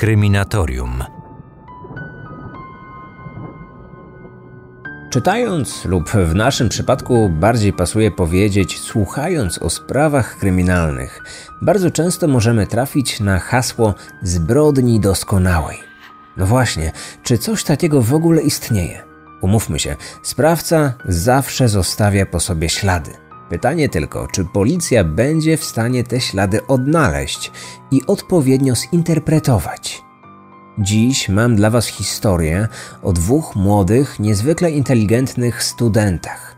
Kryminatorium. Czytając, lub w naszym przypadku bardziej pasuje powiedzieć, słuchając o sprawach kryminalnych, bardzo często możemy trafić na hasło zbrodni doskonałej. No właśnie, czy coś takiego w ogóle istnieje? Umówmy się, sprawca zawsze zostawia po sobie ślady. Pytanie tylko, czy policja będzie w stanie te ślady odnaleźć i odpowiednio zinterpretować. Dziś mam dla Was historię o dwóch młodych, niezwykle inteligentnych studentach.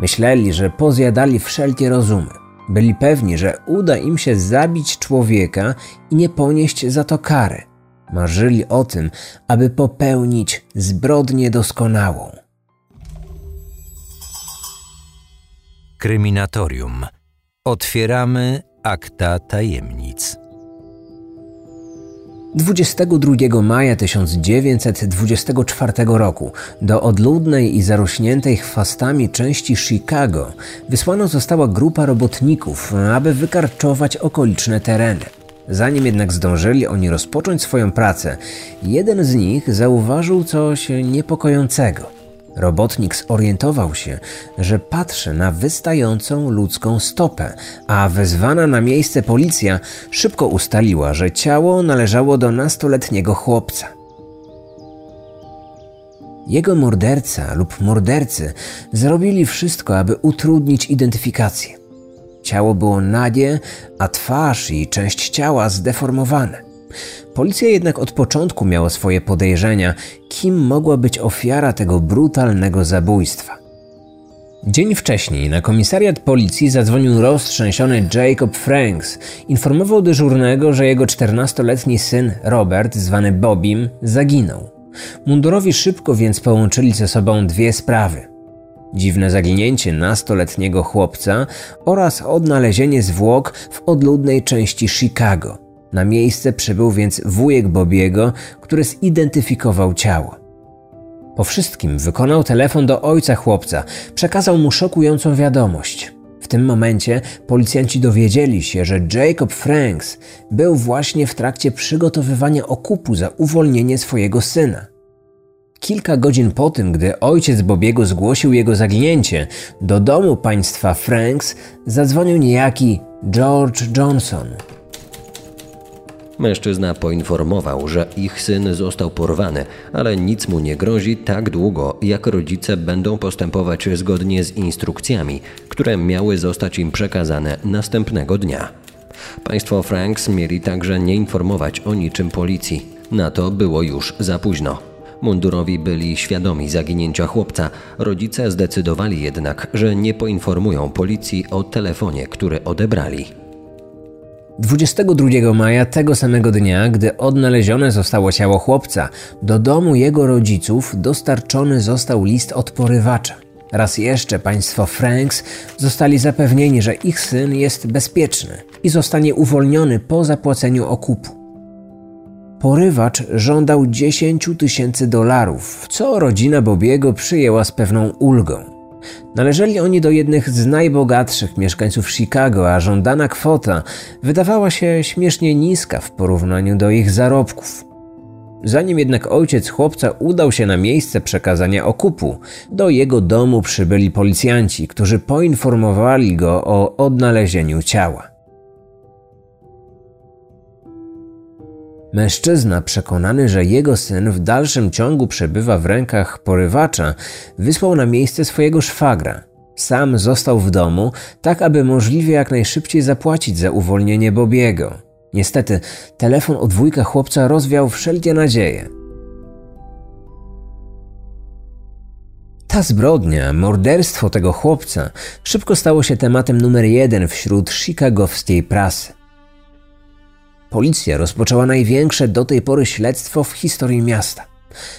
Myśleli, że pozjadali wszelkie rozumy. Byli pewni, że uda im się zabić człowieka i nie ponieść za to kary. Marzyli o tym, aby popełnić zbrodnię doskonałą. Kryminatorium. Otwieramy akta tajemnic. 22 maja 1924 roku do odludnej i zarośniętej chwastami części Chicago wysłana została grupa robotników, aby wykarczować okoliczne tereny. Zanim jednak zdążyli oni rozpocząć swoją pracę, jeden z nich zauważył coś niepokojącego. Robotnik zorientował się, że patrzy na wystającą ludzką stopę, a wezwana na miejsce policja szybko ustaliła, że ciało należało do nastoletniego chłopca. Jego morderca lub mordercy zrobili wszystko, aby utrudnić identyfikację. Ciało było nagie, a twarz i część ciała zdeformowane. Policja jednak od początku miała swoje podejrzenia, kim mogła być ofiara tego brutalnego zabójstwa. Dzień wcześniej na komisariat policji zadzwonił roztrzęsiony Jacob Franks. Informował dyżurnego, że jego 14-letni syn Robert, zwany Bobim, zaginął. Mundurowi szybko więc połączyli ze sobą dwie sprawy. Dziwne zaginięcie nastoletniego chłopca oraz odnalezienie zwłok w odludnej części Chicago – na miejsce przybył więc wujek Bobiego, który zidentyfikował ciało. Po wszystkim wykonał telefon do ojca chłopca, przekazał mu szokującą wiadomość. W tym momencie policjanci dowiedzieli się, że Jacob Franks był właśnie w trakcie przygotowywania okupu za uwolnienie swojego syna. Kilka godzin po tym, gdy ojciec Bobiego zgłosił jego zaginięcie, do domu państwa Franks zadzwonił niejaki George Johnson. Mężczyzna poinformował, że ich syn został porwany, ale nic mu nie grozi tak długo, jak rodzice będą postępować zgodnie z instrukcjami, które miały zostać im przekazane następnego dnia. Państwo Franks mieli także nie informować o niczym policji. Na to było już za późno. Mundurowi byli świadomi zaginięcia chłopca, rodzice zdecydowali jednak, że nie poinformują policji o telefonie, który odebrali. 22 maja tego samego dnia, gdy odnalezione zostało ciało chłopca, do domu jego rodziców dostarczony został list od porywacza. Raz jeszcze państwo Franks zostali zapewnieni, że ich syn jest bezpieczny i zostanie uwolniony po zapłaceniu okupu. Porywacz żądał 10 tysięcy dolarów, co rodzina Bobiego przyjęła z pewną ulgą. Należeli oni do jednych z najbogatszych mieszkańców Chicago, a żądana kwota wydawała się śmiesznie niska w porównaniu do ich zarobków. Zanim jednak ojciec chłopca udał się na miejsce przekazania okupu, do jego domu przybyli policjanci, którzy poinformowali go o odnalezieniu ciała. Mężczyzna, przekonany, że jego syn w dalszym ciągu przebywa w rękach porywacza, wysłał na miejsce swojego szwagra. Sam został w domu, tak aby możliwie jak najszybciej zapłacić za uwolnienie Bobiego. Niestety, telefon od wujka chłopca rozwiał wszelkie nadzieje. Ta zbrodnia, morderstwo tego chłopca, szybko stało się tematem numer jeden wśród chicagowskiej prasy. Policja rozpoczęła największe do tej pory śledztwo w historii miasta.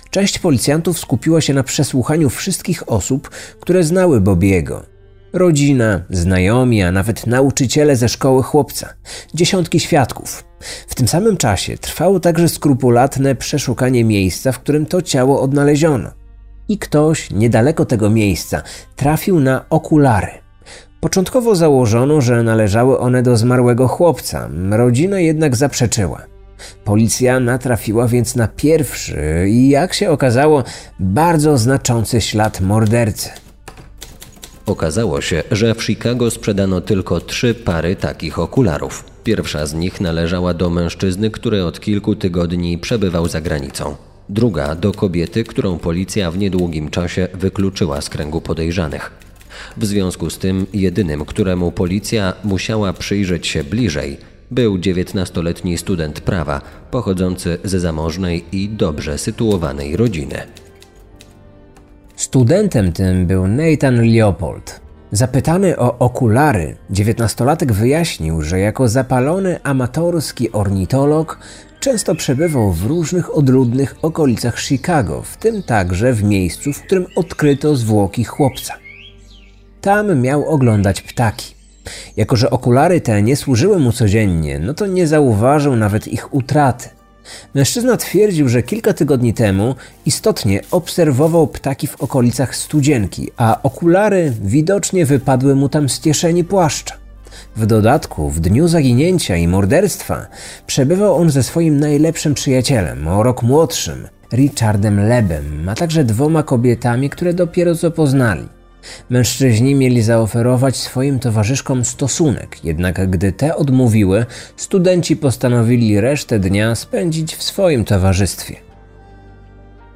Część policjantów skupiła się na przesłuchaniu wszystkich osób, które znały Bobiego. Rodzina, znajomi, a nawet nauczyciele ze szkoły chłopca, dziesiątki świadków. W tym samym czasie trwało także skrupulatne przeszukanie miejsca, w którym to ciało odnaleziono. I ktoś niedaleko tego miejsca trafił na okulary. Początkowo założono, że należały one do zmarłego chłopca, rodzina jednak zaprzeczyła. Policja natrafiła więc na pierwszy i, jak się okazało, bardzo znaczący ślad mordercy. Okazało się, że w Chicago sprzedano tylko trzy pary takich okularów. Pierwsza z nich należała do mężczyzny, który od kilku tygodni przebywał za granicą. Druga do kobiety, którą policja w niedługim czasie wykluczyła z kręgu podejrzanych. W związku z tym, jedynym, któremu policja musiała przyjrzeć się bliżej, był 19-letni student prawa, pochodzący ze zamożnej i dobrze sytuowanej rodziny. Studentem tym był Nathan Leopold. Zapytany o okulary, dziewiętnastolatek wyjaśnił, że jako zapalony amatorski ornitolog często przebywał w różnych odludnych okolicach Chicago, w tym także w miejscu, w którym odkryto zwłoki chłopca. Tam miał oglądać ptaki. Jako, że okulary te nie służyły mu codziennie, no to nie zauważył nawet ich utraty. Mężczyzna twierdził, że kilka tygodni temu istotnie obserwował ptaki w okolicach studzienki, a okulary widocznie wypadły mu tam z kieszeni płaszcza. W dodatku, w dniu zaginięcia i morderstwa przebywał on ze swoim najlepszym przyjacielem, o rok młodszym, Richardem Lebem, a także dwoma kobietami, które dopiero co poznali. Mężczyźni mieli zaoferować swoim towarzyszkom stosunek, jednak gdy te odmówiły, studenci postanowili resztę dnia spędzić w swoim towarzystwie.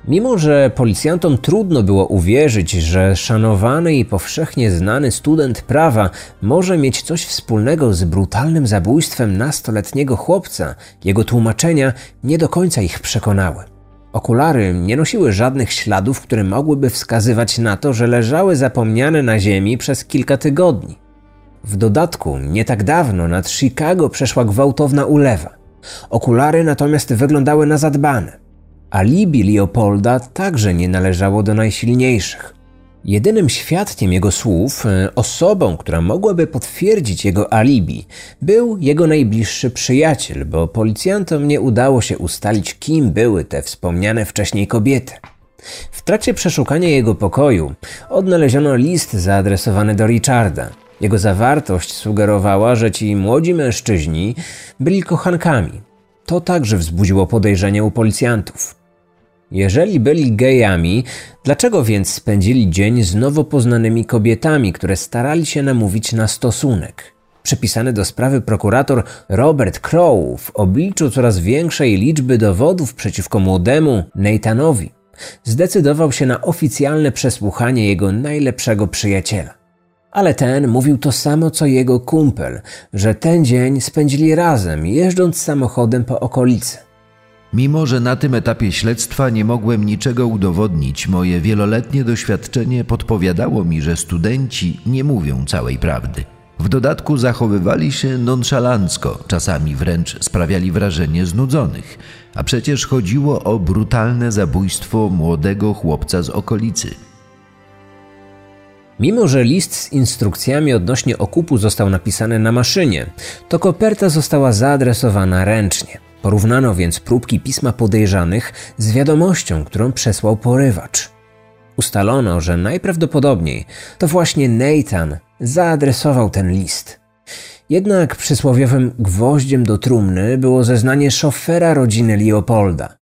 Mimo, że policjantom trudno było uwierzyć, że szanowany i powszechnie znany student prawa może mieć coś wspólnego z brutalnym zabójstwem nastoletniego chłopca, jego tłumaczenia nie do końca ich przekonały. Okulary nie nosiły żadnych śladów, które mogłyby wskazywać na to, że leżały zapomniane na ziemi przez kilka tygodni. W dodatku, nie tak dawno nad Chicago przeszła gwałtowna ulewa. Okulary natomiast wyglądały na zadbane. Alibi Leopolda także nie należało do najsilniejszych. Jedynym świadkiem jego słów, e, osobą, która mogłaby potwierdzić jego alibi, był jego najbliższy przyjaciel, bo policjantom nie udało się ustalić, kim były te wspomniane wcześniej kobiety. W trakcie przeszukania jego pokoju odnaleziono list zaadresowany do Richarda. Jego zawartość sugerowała, że ci młodzi mężczyźni byli kochankami. To także wzbudziło podejrzenie u policjantów. Jeżeli byli gejami, dlaczego więc spędzili dzień z nowo poznanymi kobietami, które starali się namówić na stosunek? Przypisany do sprawy prokurator Robert Crow w obliczu coraz większej liczby dowodów przeciwko młodemu Nathanowi zdecydował się na oficjalne przesłuchanie jego najlepszego przyjaciela. Ale ten mówił to samo co jego kumpel, że ten dzień spędzili razem, jeżdżąc samochodem po okolicy. Mimo, że na tym etapie śledztwa nie mogłem niczego udowodnić, moje wieloletnie doświadczenie podpowiadało mi, że studenci nie mówią całej prawdy. W dodatku zachowywali się nonszalancko, czasami wręcz sprawiali wrażenie znudzonych, a przecież chodziło o brutalne zabójstwo młodego chłopca z okolicy. Mimo, że list z instrukcjami odnośnie okupu został napisany na maszynie, to koperta została zaadresowana ręcznie. Porównano więc próbki pisma podejrzanych z wiadomością, którą przesłał porywacz. Ustalono, że najprawdopodobniej to właśnie Nathan zaadresował ten list. Jednak przysłowiowym gwoździem do trumny było zeznanie szofera rodziny Leopolda.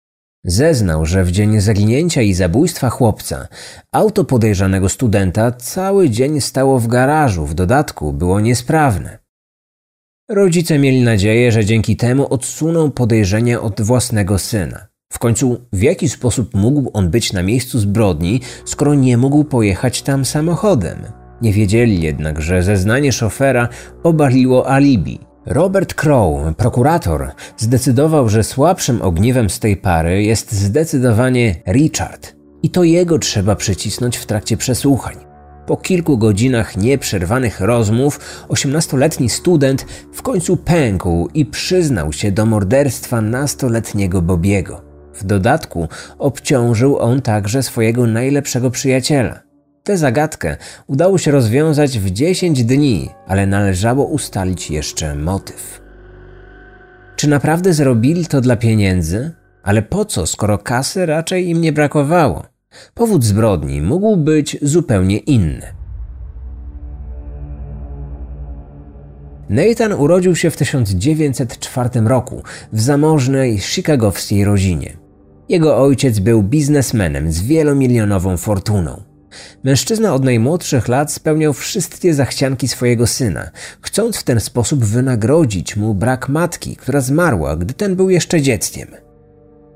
Zeznał, że w dzień zaginięcia i zabójstwa chłopca auto podejrzanego studenta cały dzień stało w garażu, w dodatku było niesprawne. Rodzice mieli nadzieję, że dzięki temu odsuną podejrzenia od własnego syna. W końcu, w jaki sposób mógł on być na miejscu zbrodni, skoro nie mógł pojechać tam samochodem? Nie wiedzieli jednak, że zeznanie szofera obaliło alibi. Robert Crow, prokurator, zdecydował, że słabszym ogniwem z tej pary jest zdecydowanie Richard. I to jego trzeba przycisnąć w trakcie przesłuchań. Po kilku godzinach nieprzerwanych rozmów, osiemnastoletni student w końcu pękł i przyznał się do morderstwa nastoletniego Bobiego. W dodatku obciążył on także swojego najlepszego przyjaciela. Tę zagadkę udało się rozwiązać w 10 dni, ale należało ustalić jeszcze motyw. Czy naprawdę zrobili to dla pieniędzy? Ale po co, skoro kasy raczej im nie brakowało? Powód zbrodni mógł być zupełnie inny. Nathan urodził się w 1904 roku w zamożnej chicagowskiej rodzinie. Jego ojciec był biznesmenem z wielomilionową fortuną. Mężczyzna od najmłodszych lat spełniał wszystkie zachcianki swojego syna, chcąc w ten sposób wynagrodzić mu brak matki, która zmarła, gdy ten był jeszcze dzieckiem.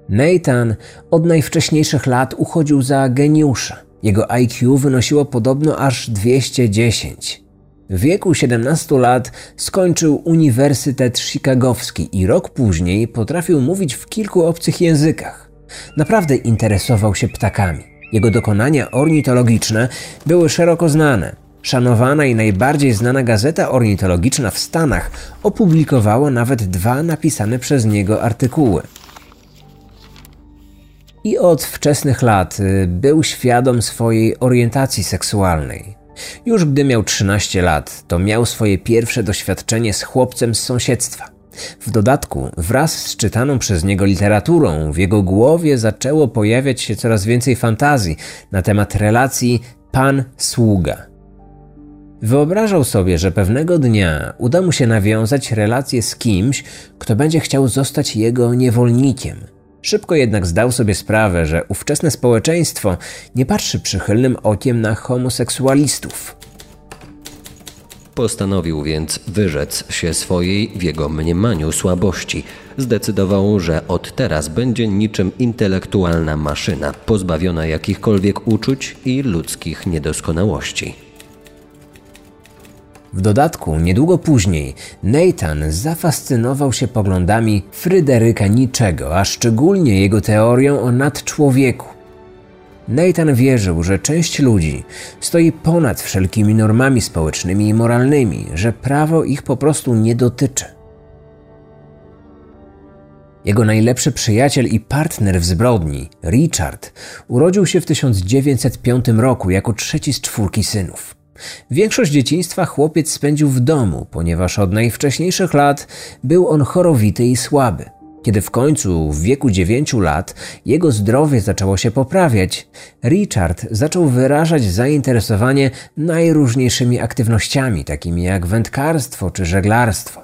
Nathan od najwcześniejszych lat uchodził za geniusza. Jego IQ wynosiło podobno aż 210. W wieku 17 lat skończył Uniwersytet Chicagowski i rok później potrafił mówić w kilku obcych językach. Naprawdę interesował się ptakami. Jego dokonania ornitologiczne były szeroko znane. Szanowana i najbardziej znana gazeta ornitologiczna w Stanach opublikowała nawet dwa napisane przez niego artykuły. I od wczesnych lat y, był świadom swojej orientacji seksualnej. Już gdy miał 13 lat, to miał swoje pierwsze doświadczenie z chłopcem z sąsiedztwa. W dodatku, wraz z czytaną przez niego literaturą, w jego głowie zaczęło pojawiać się coraz więcej fantazji na temat relacji pan-sługa. Wyobrażał sobie, że pewnego dnia uda mu się nawiązać relację z kimś, kto będzie chciał zostać jego niewolnikiem. Szybko jednak zdał sobie sprawę, że ówczesne społeczeństwo nie patrzy przychylnym okiem na homoseksualistów. Postanowił więc wyrzec się swojej w jego mniemaniu słabości. Zdecydował, że od teraz będzie niczym intelektualna maszyna, pozbawiona jakichkolwiek uczuć i ludzkich niedoskonałości. W dodatku, niedługo później, Nathan zafascynował się poglądami Fryderyka Niczego, a szczególnie jego teorią o nadczłowieku. Nathan wierzył, że część ludzi stoi ponad wszelkimi normami społecznymi i moralnymi, że prawo ich po prostu nie dotyczy. Jego najlepszy przyjaciel i partner w zbrodni, Richard, urodził się w 1905 roku jako trzeci z czwórki synów. Większość dzieciństwa chłopiec spędził w domu, ponieważ od najwcześniejszych lat był on chorowity i słaby. Kiedy w końcu, w wieku 9 lat, jego zdrowie zaczęło się poprawiać, Richard zaczął wyrażać zainteresowanie najróżniejszymi aktywnościami, takimi jak wędkarstwo czy żeglarstwo.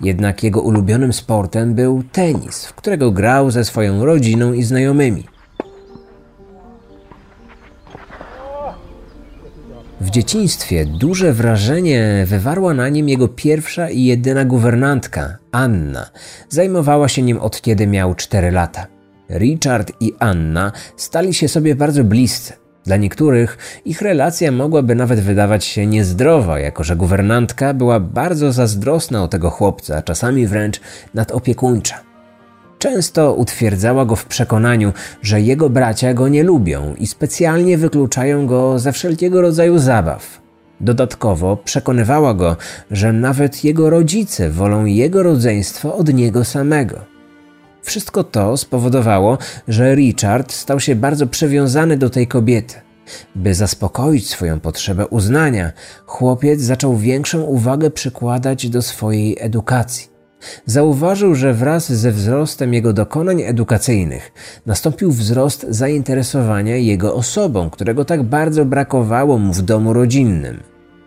Jednak jego ulubionym sportem był tenis, w którego grał ze swoją rodziną i znajomymi. W dzieciństwie duże wrażenie wywarła na nim jego pierwsza i jedyna guwernantka, Anna. Zajmowała się nim od kiedy miał 4 lata. Richard i Anna stali się sobie bardzo bliscy. Dla niektórych ich relacja mogłaby nawet wydawać się niezdrowa, jako że guwernantka była bardzo zazdrosna o tego chłopca, czasami wręcz nadopiekuńcza. Często utwierdzała go w przekonaniu, że jego bracia go nie lubią i specjalnie wykluczają go ze wszelkiego rodzaju zabaw. Dodatkowo przekonywała go, że nawet jego rodzice wolą jego rodzeństwo od niego samego. Wszystko to spowodowało, że Richard stał się bardzo przywiązany do tej kobiety. By zaspokoić swoją potrzebę uznania, chłopiec zaczął większą uwagę przykładać do swojej edukacji. Zauważył, że wraz ze wzrostem jego dokonań edukacyjnych nastąpił wzrost zainteresowania jego osobą, którego tak bardzo brakowało mu w domu rodzinnym.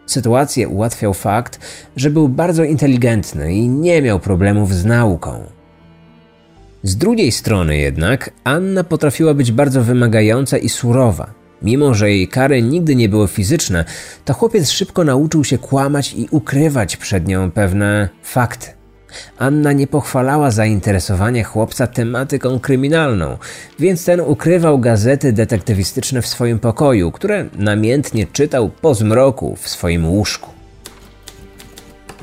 Sytuację ułatwiał fakt, że był bardzo inteligentny i nie miał problemów z nauką. Z drugiej strony jednak Anna potrafiła być bardzo wymagająca i surowa. Mimo, że jej kary nigdy nie były fizyczne, to chłopiec szybko nauczył się kłamać i ukrywać przed nią pewne fakty. Anna nie pochwalała zainteresowania chłopca tematyką kryminalną, więc ten ukrywał gazety detektywistyczne w swoim pokoju, które namiętnie czytał po zmroku w swoim łóżku.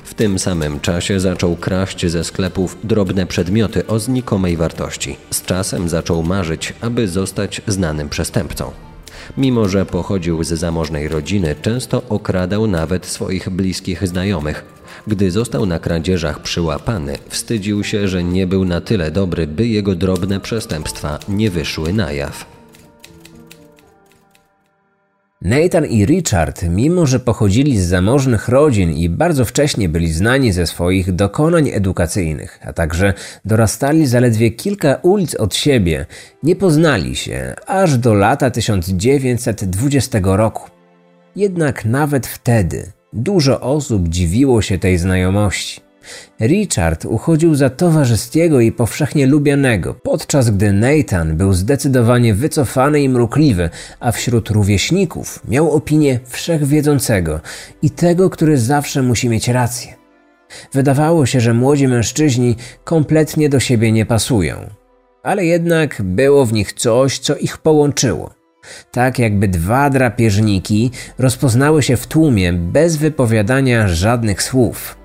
W tym samym czasie zaczął kraść ze sklepów drobne przedmioty o znikomej wartości. Z czasem zaczął marzyć, aby zostać znanym przestępcą. Mimo, że pochodził z zamożnej rodziny, często okradał nawet swoich bliskich znajomych, gdy został na kradzieżach przyłapany, wstydził się, że nie był na tyle dobry, by jego drobne przestępstwa nie wyszły na jaw. Nathan i Richard, mimo że pochodzili z zamożnych rodzin i bardzo wcześnie byli znani ze swoich dokonań edukacyjnych, a także dorastali zaledwie kilka ulic od siebie, nie poznali się aż do lata 1920 roku. Jednak nawet wtedy Dużo osób dziwiło się tej znajomości. Richard uchodził za towarzyskiego i powszechnie lubianego, podczas gdy Nathan był zdecydowanie wycofany i mrukliwy, a wśród rówieśników miał opinię wszechwiedzącego i tego, który zawsze musi mieć rację. Wydawało się, że młodzi mężczyźni kompletnie do siebie nie pasują, ale jednak było w nich coś, co ich połączyło. Tak jakby dwa drapieżniki rozpoznały się w tłumie bez wypowiadania żadnych słów.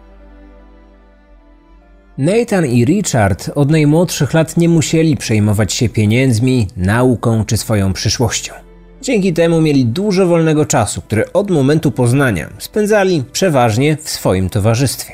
Nathan i Richard od najmłodszych lat nie musieli przejmować się pieniędzmi, nauką czy swoją przyszłością. Dzięki temu mieli dużo wolnego czasu, który od momentu poznania spędzali przeważnie w swoim towarzystwie.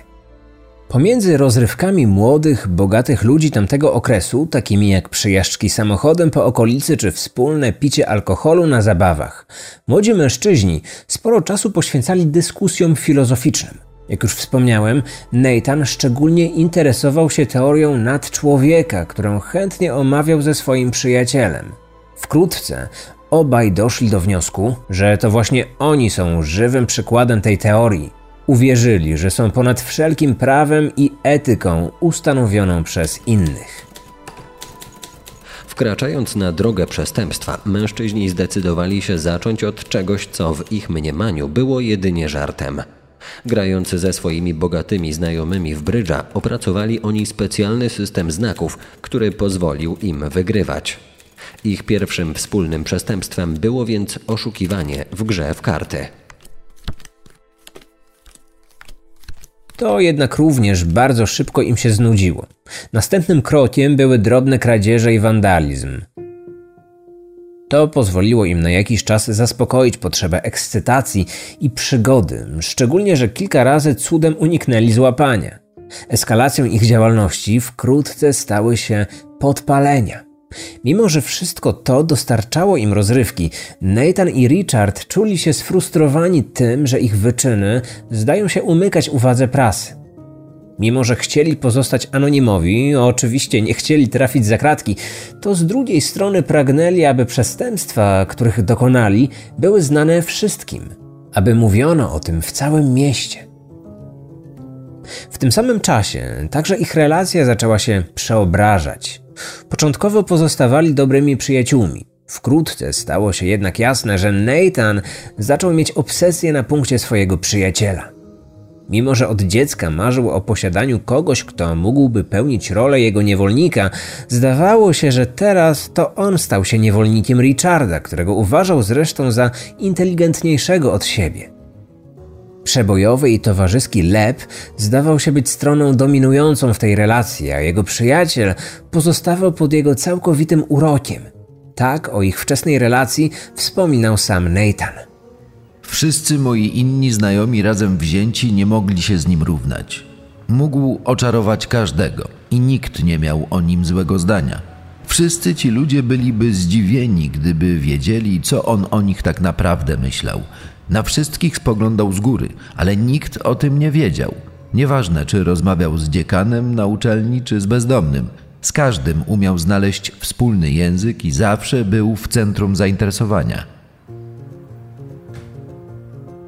Pomiędzy rozrywkami młodych, bogatych ludzi tamtego okresu, takimi jak przyjażdżki samochodem po okolicy czy wspólne picie alkoholu na zabawach, młodzi mężczyźni sporo czasu poświęcali dyskusjom filozoficznym. Jak już wspomniałem, Nathan szczególnie interesował się teorią nadczłowieka, którą chętnie omawiał ze swoim przyjacielem. Wkrótce obaj doszli do wniosku, że to właśnie oni są żywym przykładem tej teorii. Uwierzyli, że są ponad wszelkim prawem i etyką ustanowioną przez innych. Wkraczając na drogę przestępstwa, mężczyźni zdecydowali się zacząć od czegoś, co w ich mniemaniu było jedynie żartem. Grając ze swoimi bogatymi znajomymi w brydża, opracowali oni specjalny system znaków, który pozwolił im wygrywać. Ich pierwszym wspólnym przestępstwem było więc oszukiwanie w grze w karty. To jednak również bardzo szybko im się znudziło. Następnym krokiem były drobne kradzieże i wandalizm. To pozwoliło im na jakiś czas zaspokoić potrzebę ekscytacji i przygody, szczególnie że kilka razy cudem uniknęli złapania. Eskalacją ich działalności wkrótce stały się podpalenia. Mimo, że wszystko to dostarczało im rozrywki, Nathan i Richard czuli się sfrustrowani tym, że ich wyczyny zdają się umykać uwadze prasy. Mimo, że chcieli pozostać anonimowi, oczywiście nie chcieli trafić za kratki, to z drugiej strony pragnęli, aby przestępstwa, których dokonali, były znane wszystkim, aby mówiono o tym w całym mieście. W tym samym czasie także ich relacja zaczęła się przeobrażać. Początkowo pozostawali dobrymi przyjaciółmi. Wkrótce stało się jednak jasne, że Nathan zaczął mieć obsesję na punkcie swojego przyjaciela. Mimo, że od dziecka marzył o posiadaniu kogoś, kto mógłby pełnić rolę jego niewolnika, zdawało się, że teraz to on stał się niewolnikiem Richarda, którego uważał zresztą za inteligentniejszego od siebie. Przebojowy i towarzyski Lep zdawał się być stroną dominującą w tej relacji, a jego przyjaciel pozostawał pod jego całkowitym urokiem. Tak o ich wczesnej relacji wspominał sam Nathan. Wszyscy moi inni znajomi razem wzięci nie mogli się z nim równać. Mógł oczarować każdego i nikt nie miał o nim złego zdania. Wszyscy ci ludzie byliby zdziwieni, gdyby wiedzieli, co on o nich tak naprawdę myślał. Na wszystkich spoglądał z góry, ale nikt o tym nie wiedział. Nieważne, czy rozmawiał z dziekanem na uczelni, czy z bezdomnym. Z każdym umiał znaleźć wspólny język i zawsze był w centrum zainteresowania.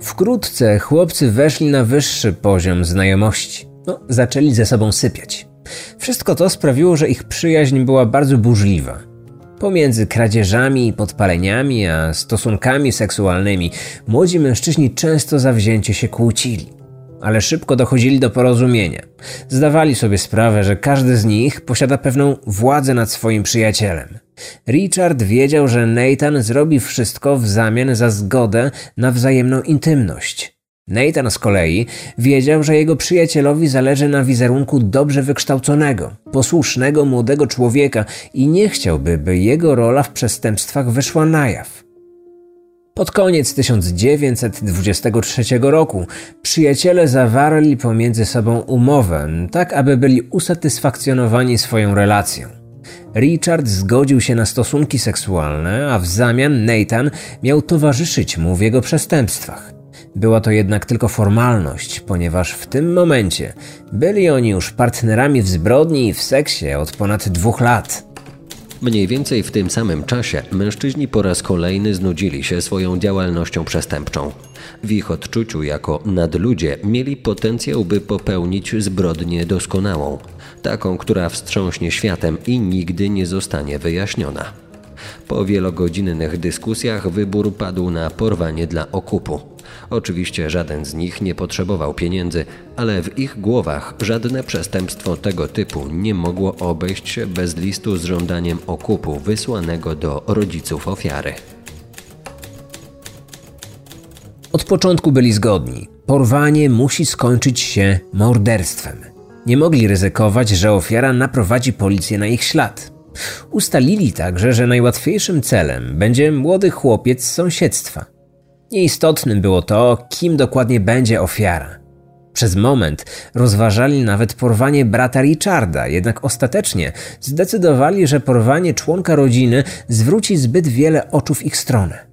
Wkrótce chłopcy weszli na wyższy poziom znajomości. No, zaczęli ze sobą sypiać. Wszystko to sprawiło, że ich przyjaźń była bardzo burzliwa. Pomiędzy kradzieżami i podpaleniami, a stosunkami seksualnymi, młodzi mężczyźni często zawzięcie się kłócili ale szybko dochodzili do porozumienia. Zdawali sobie sprawę, że każdy z nich posiada pewną władzę nad swoim przyjacielem. Richard wiedział, że Nathan zrobi wszystko w zamian za zgodę na wzajemną intymność. Nathan z kolei wiedział, że jego przyjacielowi zależy na wizerunku dobrze wykształconego, posłusznego młodego człowieka i nie chciałby, by jego rola w przestępstwach wyszła na jaw. Pod koniec 1923 roku przyjaciele zawarli pomiędzy sobą umowę, tak aby byli usatysfakcjonowani swoją relacją. Richard zgodził się na stosunki seksualne, a w zamian Nathan miał towarzyszyć mu w jego przestępstwach. Była to jednak tylko formalność, ponieważ w tym momencie byli oni już partnerami w zbrodni i w seksie od ponad dwóch lat. Mniej więcej w tym samym czasie mężczyźni po raz kolejny znudzili się swoją działalnością przestępczą. W ich odczuciu jako nadludzie mieli potencjał, by popełnić zbrodnię doskonałą, taką, która wstrząśnie światem i nigdy nie zostanie wyjaśniona. Po wielogodzinnych dyskusjach wybór padł na porwanie dla okupu. Oczywiście żaden z nich nie potrzebował pieniędzy, ale w ich głowach żadne przestępstwo tego typu nie mogło obejść się bez listu z żądaniem okupu wysłanego do rodziców ofiary. Od początku byli zgodni. Porwanie musi skończyć się morderstwem. Nie mogli ryzykować, że ofiara naprowadzi policję na ich ślad. Ustalili także, że najłatwiejszym celem będzie młody chłopiec z sąsiedztwa. Nieistotnym było to, kim dokładnie będzie ofiara. Przez moment rozważali nawet porwanie brata Richarda, jednak ostatecznie zdecydowali, że porwanie członka rodziny zwróci zbyt wiele oczu w ich stronę.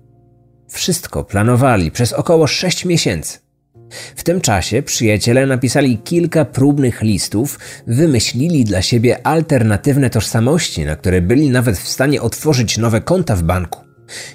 Wszystko planowali przez około 6 miesięcy. W tym czasie przyjaciele napisali kilka próbnych listów, wymyślili dla siebie alternatywne tożsamości, na które byli nawet w stanie otworzyć nowe konta w banku.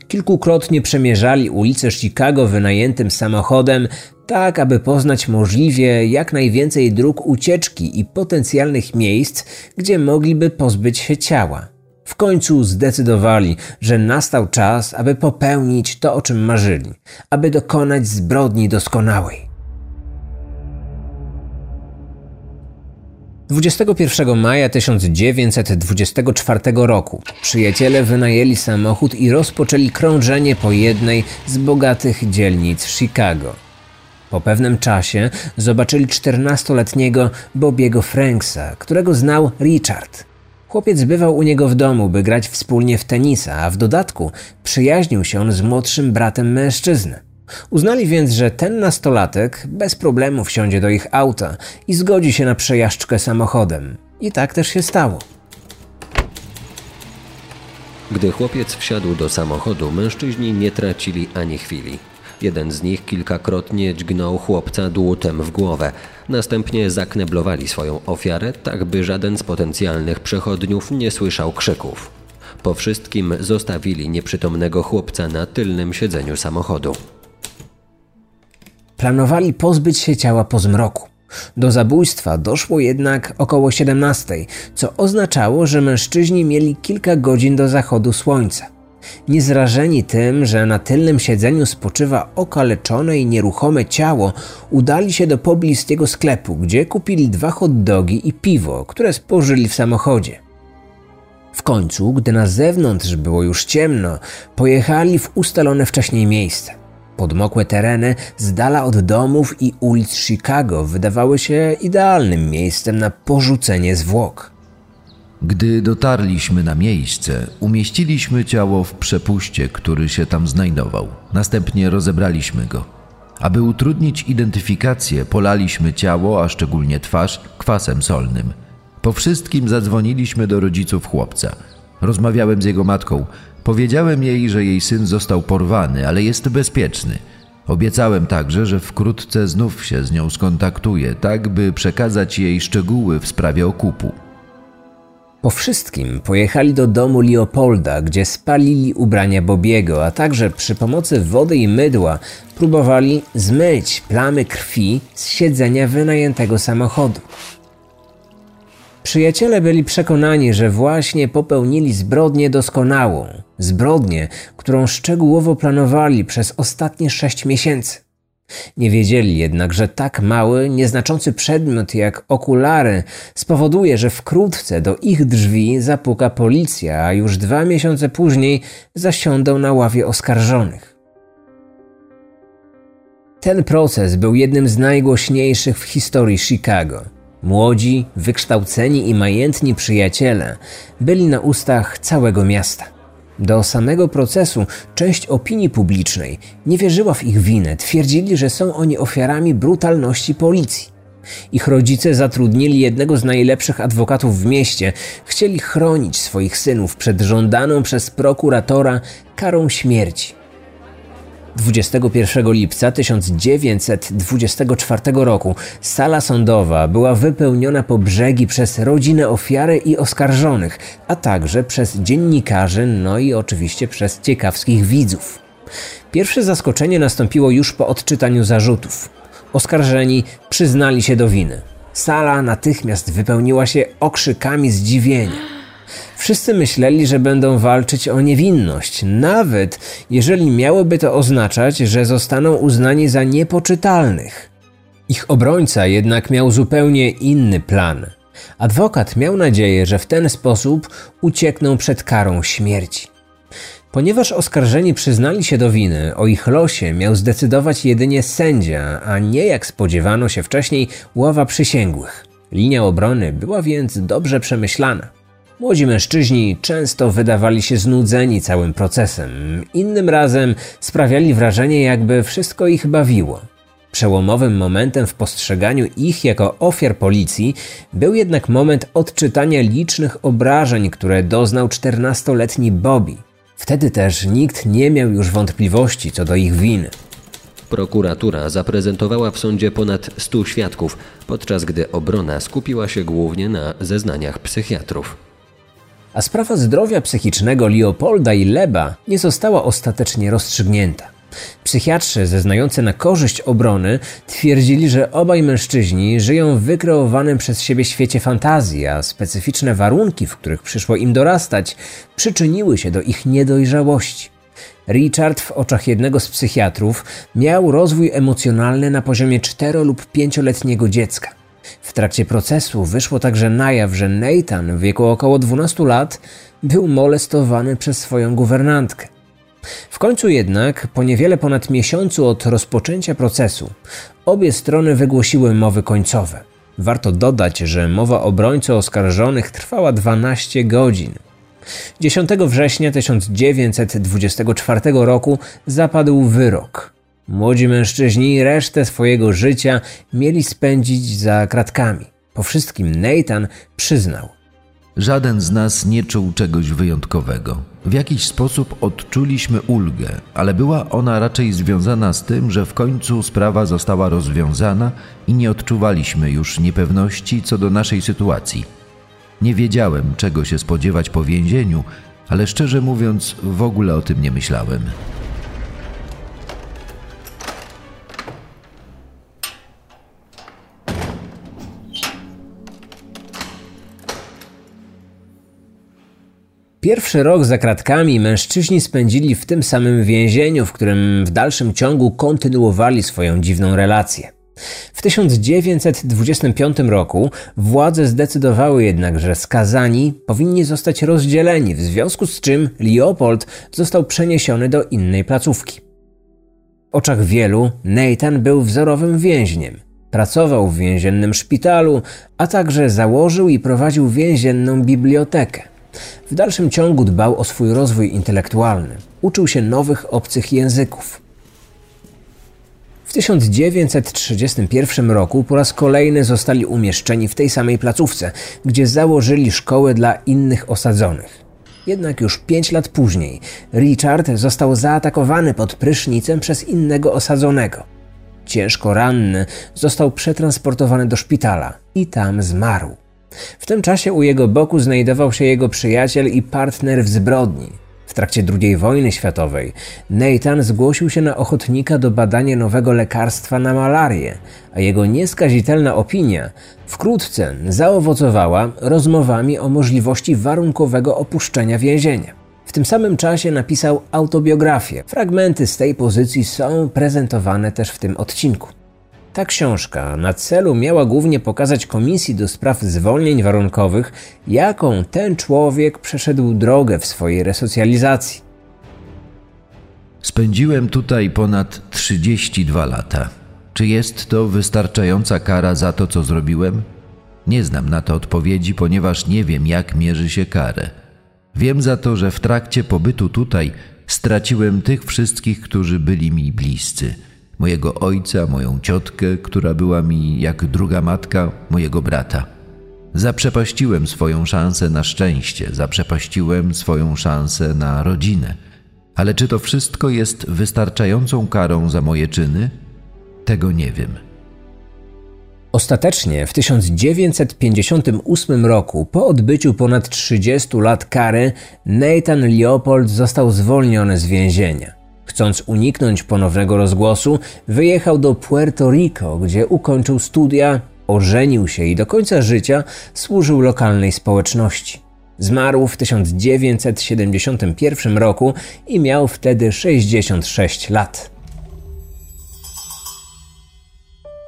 Kilkukrotnie przemierzali ulice Chicago wynajętym samochodem, tak aby poznać możliwie jak najwięcej dróg ucieczki i potencjalnych miejsc, gdzie mogliby pozbyć się ciała. W końcu zdecydowali, że nastał czas, aby popełnić to, o czym marzyli, aby dokonać zbrodni doskonałej. 21 maja 1924 roku przyjaciele wynajęli samochód i rozpoczęli krążenie po jednej z bogatych dzielnic Chicago. Po pewnym czasie zobaczyli 14-letniego Bobiego Franksa, którego znał Richard – Chłopiec bywał u niego w domu, by grać wspólnie w tenisa, a w dodatku przyjaźnił się on z młodszym bratem mężczyzny. Uznali więc, że ten nastolatek bez problemu wsiądzie do ich auta i zgodzi się na przejażdżkę samochodem. I tak też się stało. Gdy chłopiec wsiadł do samochodu, mężczyźni nie tracili ani chwili. Jeden z nich kilkakrotnie dźgnął chłopca dłutem w głowę. Następnie zakneblowali swoją ofiarę, tak by żaden z potencjalnych przechodniów nie słyszał krzyków. Po wszystkim zostawili nieprzytomnego chłopca na tylnym siedzeniu samochodu. Planowali pozbyć się ciała po zmroku. Do zabójstwa doszło jednak około 17, co oznaczało, że mężczyźni mieli kilka godzin do zachodu słońca. Niezrażeni tym, że na tylnym siedzeniu spoczywa okaleczone i nieruchome ciało, udali się do pobliskiego sklepu, gdzie kupili dwa hot dogi i piwo, które spożyli w samochodzie. W końcu, gdy na zewnątrz było już ciemno, pojechali w ustalone wcześniej miejsce. Podmokłe tereny z dala od domów i ulic Chicago wydawały się idealnym miejscem na porzucenie zwłok. Gdy dotarliśmy na miejsce, umieściliśmy ciało w przepuście, który się tam znajdował. Następnie rozebraliśmy go. Aby utrudnić identyfikację, polaliśmy ciało, a szczególnie twarz, kwasem solnym. Po wszystkim zadzwoniliśmy do rodziców chłopca. Rozmawiałem z jego matką. Powiedziałem jej, że jej syn został porwany, ale jest bezpieczny. Obiecałem także, że wkrótce znów się z nią skontaktuję, tak by przekazać jej szczegóły w sprawie okupu. Po wszystkim pojechali do domu Leopolda, gdzie spalili ubrania Bobiego, a także przy pomocy wody i mydła próbowali zmyć plamy krwi z siedzenia wynajętego samochodu. Przyjaciele byli przekonani, że właśnie popełnili zbrodnię doskonałą, zbrodnię, którą szczegółowo planowali przez ostatnie sześć miesięcy. Nie wiedzieli jednak, że tak mały, nieznaczący przedmiot jak okulary spowoduje, że wkrótce do ich drzwi zapuka policja, a już dwa miesiące później zasiądą na ławie oskarżonych. Ten proces był jednym z najgłośniejszych w historii Chicago. Młodzi, wykształceni i majętni przyjaciele byli na ustach całego miasta. Do samego procesu część opinii publicznej nie wierzyła w ich winę, twierdzili, że są oni ofiarami brutalności policji. Ich rodzice zatrudnili jednego z najlepszych adwokatów w mieście, chcieli chronić swoich synów przed żądaną przez prokuratora karą śmierci. 21 lipca 1924 roku sala sądowa była wypełniona po brzegi przez rodzinę ofiary i oskarżonych, a także przez dziennikarzy, no i oczywiście przez ciekawskich widzów. Pierwsze zaskoczenie nastąpiło już po odczytaniu zarzutów. Oskarżeni przyznali się do winy. Sala natychmiast wypełniła się okrzykami zdziwienia. Wszyscy myśleli, że będą walczyć o niewinność, nawet jeżeli miałoby to oznaczać, że zostaną uznani za niepoczytalnych. Ich obrońca jednak miał zupełnie inny plan. Adwokat miał nadzieję, że w ten sposób uciekną przed karą śmierci. Ponieważ oskarżeni przyznali się do winy, o ich losie miał zdecydować jedynie sędzia, a nie jak spodziewano się wcześniej ława przysięgłych. Linia obrony była więc dobrze przemyślana. Młodzi mężczyźni często wydawali się znudzeni całym procesem, innym razem sprawiali wrażenie, jakby wszystko ich bawiło. Przełomowym momentem w postrzeganiu ich jako ofiar policji był jednak moment odczytania licznych obrażeń, które doznał 14-letni Bobby. Wtedy też nikt nie miał już wątpliwości co do ich winy. Prokuratura zaprezentowała w sądzie ponad 100 świadków, podczas gdy obrona skupiła się głównie na zeznaniach psychiatrów a sprawa zdrowia psychicznego Leopolda i Leba nie została ostatecznie rozstrzygnięta. Psychiatrzy zeznający na korzyść obrony twierdzili, że obaj mężczyźni żyją w wykreowanym przez siebie świecie fantazji, a specyficzne warunki, w których przyszło im dorastać, przyczyniły się do ich niedojrzałości. Richard w oczach jednego z psychiatrów miał rozwój emocjonalny na poziomie 4 lub 5-letniego dziecka. W trakcie procesu wyszło także na jaw, że Nathan w wieku około 12 lat był molestowany przez swoją guwernantkę. W końcu jednak, po niewiele ponad miesiącu od rozpoczęcia procesu, obie strony wygłosiły mowy końcowe. Warto dodać, że mowa obrońcy oskarżonych trwała 12 godzin. 10 września 1924 roku zapadł wyrok. Młodzi mężczyźni resztę swojego życia mieli spędzić za kratkami. Po wszystkim Nathan przyznał. Żaden z nas nie czuł czegoś wyjątkowego. W jakiś sposób odczuliśmy ulgę, ale była ona raczej związana z tym, że w końcu sprawa została rozwiązana i nie odczuwaliśmy już niepewności co do naszej sytuacji. Nie wiedziałem, czego się spodziewać po więzieniu, ale szczerze mówiąc, w ogóle o tym nie myślałem. Pierwszy rok za kratkami mężczyźni spędzili w tym samym więzieniu, w którym w dalszym ciągu kontynuowali swoją dziwną relację. W 1925 roku władze zdecydowały jednak, że skazani powinni zostać rozdzieleni, w związku z czym Leopold został przeniesiony do innej placówki. W oczach wielu Nathan był wzorowym więźniem. Pracował w więziennym szpitalu, a także założył i prowadził więzienną bibliotekę. W dalszym ciągu dbał o swój rozwój intelektualny. Uczył się nowych obcych języków. W 1931 roku po raz kolejny zostali umieszczeni w tej samej placówce, gdzie założyli szkołę dla innych osadzonych. Jednak już pięć lat później Richard został zaatakowany pod prysznicem przez innego osadzonego. Ciężko ranny został przetransportowany do szpitala i tam zmarł. W tym czasie u jego boku znajdował się jego przyjaciel i partner w zbrodni. W trakcie II wojny światowej Nathan zgłosił się na ochotnika do badania nowego lekarstwa na malarię, a jego nieskazitelna opinia wkrótce zaowocowała rozmowami o możliwości warunkowego opuszczenia więzienia. W tym samym czasie napisał autobiografię. Fragmenty z tej pozycji są prezentowane też w tym odcinku. Ta książka na celu miała głównie pokazać Komisji do Spraw Zwolnień Warunkowych, jaką ten człowiek przeszedł drogę w swojej resocjalizacji. Spędziłem tutaj ponad 32 lata. Czy jest to wystarczająca kara za to, co zrobiłem? Nie znam na to odpowiedzi, ponieważ nie wiem, jak mierzy się karę. Wiem za to, że w trakcie pobytu tutaj straciłem tych wszystkich, którzy byli mi bliscy – mojego ojca, moją ciotkę, która była mi jak druga matka, mojego brata. Zaprzepaściłem swoją szansę na szczęście, zaprzepaściłem swoją szansę na rodzinę. Ale czy to wszystko jest wystarczającą karą za moje czyny? Tego nie wiem. Ostatecznie w 1958 roku, po odbyciu ponad 30 lat kary, Nathan Leopold został zwolniony z więzienia. Chcąc uniknąć ponownego rozgłosu, wyjechał do Puerto Rico, gdzie ukończył studia, ożenił się i do końca życia służył lokalnej społeczności. Zmarł w 1971 roku i miał wtedy 66 lat.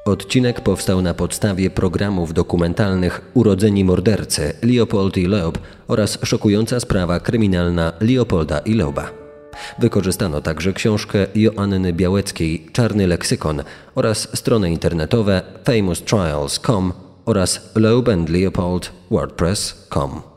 Odcinek powstał na podstawie programów dokumentalnych Urodzeni mordercy Leopold i Leob oraz szokująca sprawa kryminalna Leopolda i Leoba. Wykorzystano także książkę Joanny Białeckiej Czarny leksykon oraz strony internetowe famoustrials.com oraz Loeb and Leopold WordPress.com.